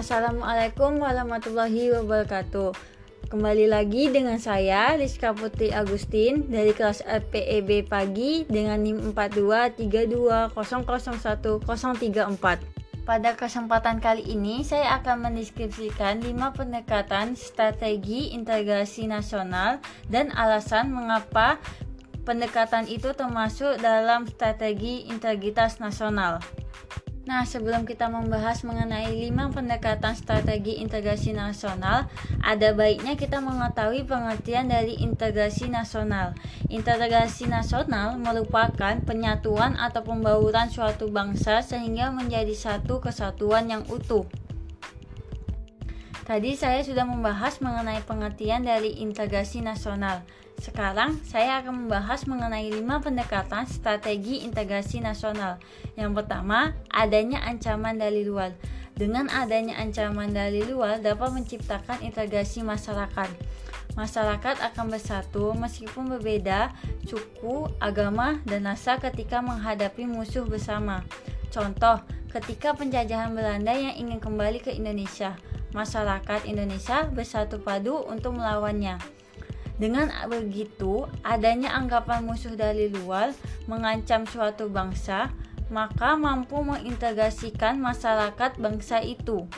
Assalamualaikum warahmatullahi wabarakatuh. Kembali lagi dengan saya Rizka Putri Agustin dari kelas LPEB pagi dengan NIM 42320010034. Pada kesempatan kali ini saya akan mendeskripsikan 5 pendekatan strategi integrasi nasional dan alasan mengapa pendekatan itu termasuk dalam strategi integritas nasional. Nah, sebelum kita membahas mengenai lima pendekatan strategi integrasi nasional, ada baiknya kita mengetahui pengertian dari integrasi nasional. Integrasi nasional merupakan penyatuan atau pembauran suatu bangsa sehingga menjadi satu kesatuan yang utuh. Tadi saya sudah membahas mengenai pengertian dari integrasi nasional. Sekarang saya akan membahas mengenai lima pendekatan strategi integrasi nasional. Yang pertama, adanya ancaman dari luar. Dengan adanya ancaman dari luar dapat menciptakan integrasi masyarakat. Masyarakat akan bersatu meskipun berbeda suku, agama, dan rasa ketika menghadapi musuh bersama. Contoh, ketika penjajahan Belanda yang ingin kembali ke Indonesia, masyarakat Indonesia bersatu padu untuk melawannya. Dengan begitu, adanya anggapan musuh dari luar mengancam suatu bangsa, maka mampu mengintegrasikan masyarakat bangsa itu.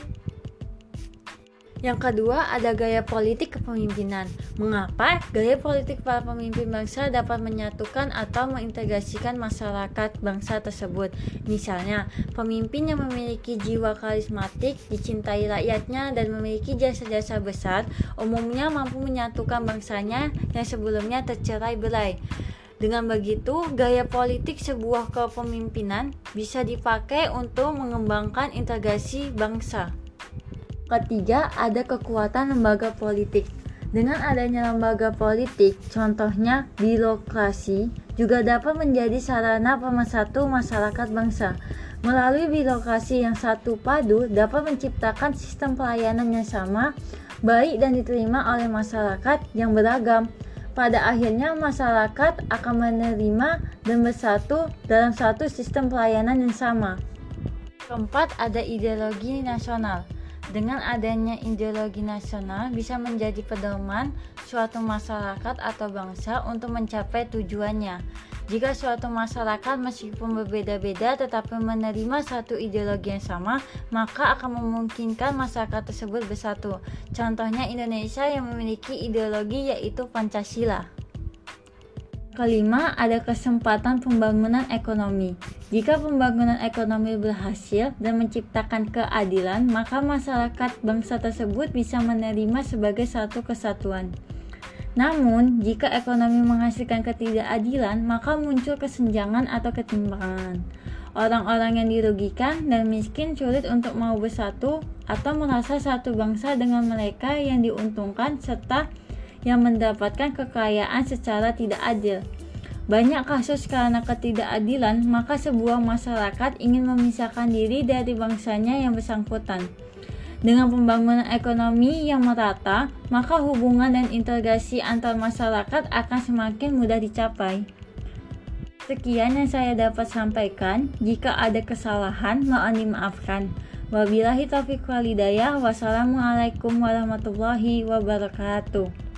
Yang kedua, ada gaya politik kepemimpinan. Mengapa gaya politik para pemimpin bangsa dapat menyatukan atau mengintegrasikan masyarakat bangsa tersebut? Misalnya, pemimpin yang memiliki jiwa karismatik, dicintai rakyatnya, dan memiliki jasa-jasa besar, umumnya mampu menyatukan bangsanya yang sebelumnya tercerai berai. Dengan begitu, gaya politik sebuah kepemimpinan bisa dipakai untuk mengembangkan integrasi bangsa. Ketiga, ada kekuatan lembaga politik. Dengan adanya lembaga politik, contohnya birokrasi, juga dapat menjadi sarana pemersatu masyarakat bangsa. Melalui birokrasi yang satu padu dapat menciptakan sistem pelayanan yang sama, baik dan diterima oleh masyarakat yang beragam. Pada akhirnya masyarakat akan menerima dan bersatu dalam satu sistem pelayanan yang sama. Keempat, ada ideologi nasional. Dengan adanya ideologi nasional bisa menjadi pedoman suatu masyarakat atau bangsa untuk mencapai tujuannya. Jika suatu masyarakat meskipun berbeda-beda tetapi menerima satu ideologi yang sama, maka akan memungkinkan masyarakat tersebut bersatu. Contohnya Indonesia yang memiliki ideologi yaitu Pancasila. Kelima, ada kesempatan pembangunan ekonomi. Jika pembangunan ekonomi berhasil dan menciptakan keadilan, maka masyarakat bangsa tersebut bisa menerima sebagai satu kesatuan. Namun, jika ekonomi menghasilkan ketidakadilan, maka muncul kesenjangan atau ketimpangan. Orang-orang yang dirugikan dan miskin sulit untuk mau bersatu atau merasa satu bangsa dengan mereka yang diuntungkan serta yang mendapatkan kekayaan secara tidak adil. Banyak kasus karena ketidakadilan, maka sebuah masyarakat ingin memisahkan diri dari bangsanya yang bersangkutan. Dengan pembangunan ekonomi yang merata, maka hubungan dan integrasi antar masyarakat akan semakin mudah dicapai. Sekian yang saya dapat sampaikan. Jika ada kesalahan, mohon dimaafkan. Wabillahi taufiq walidayah. Wassalamualaikum warahmatullahi wabarakatuh.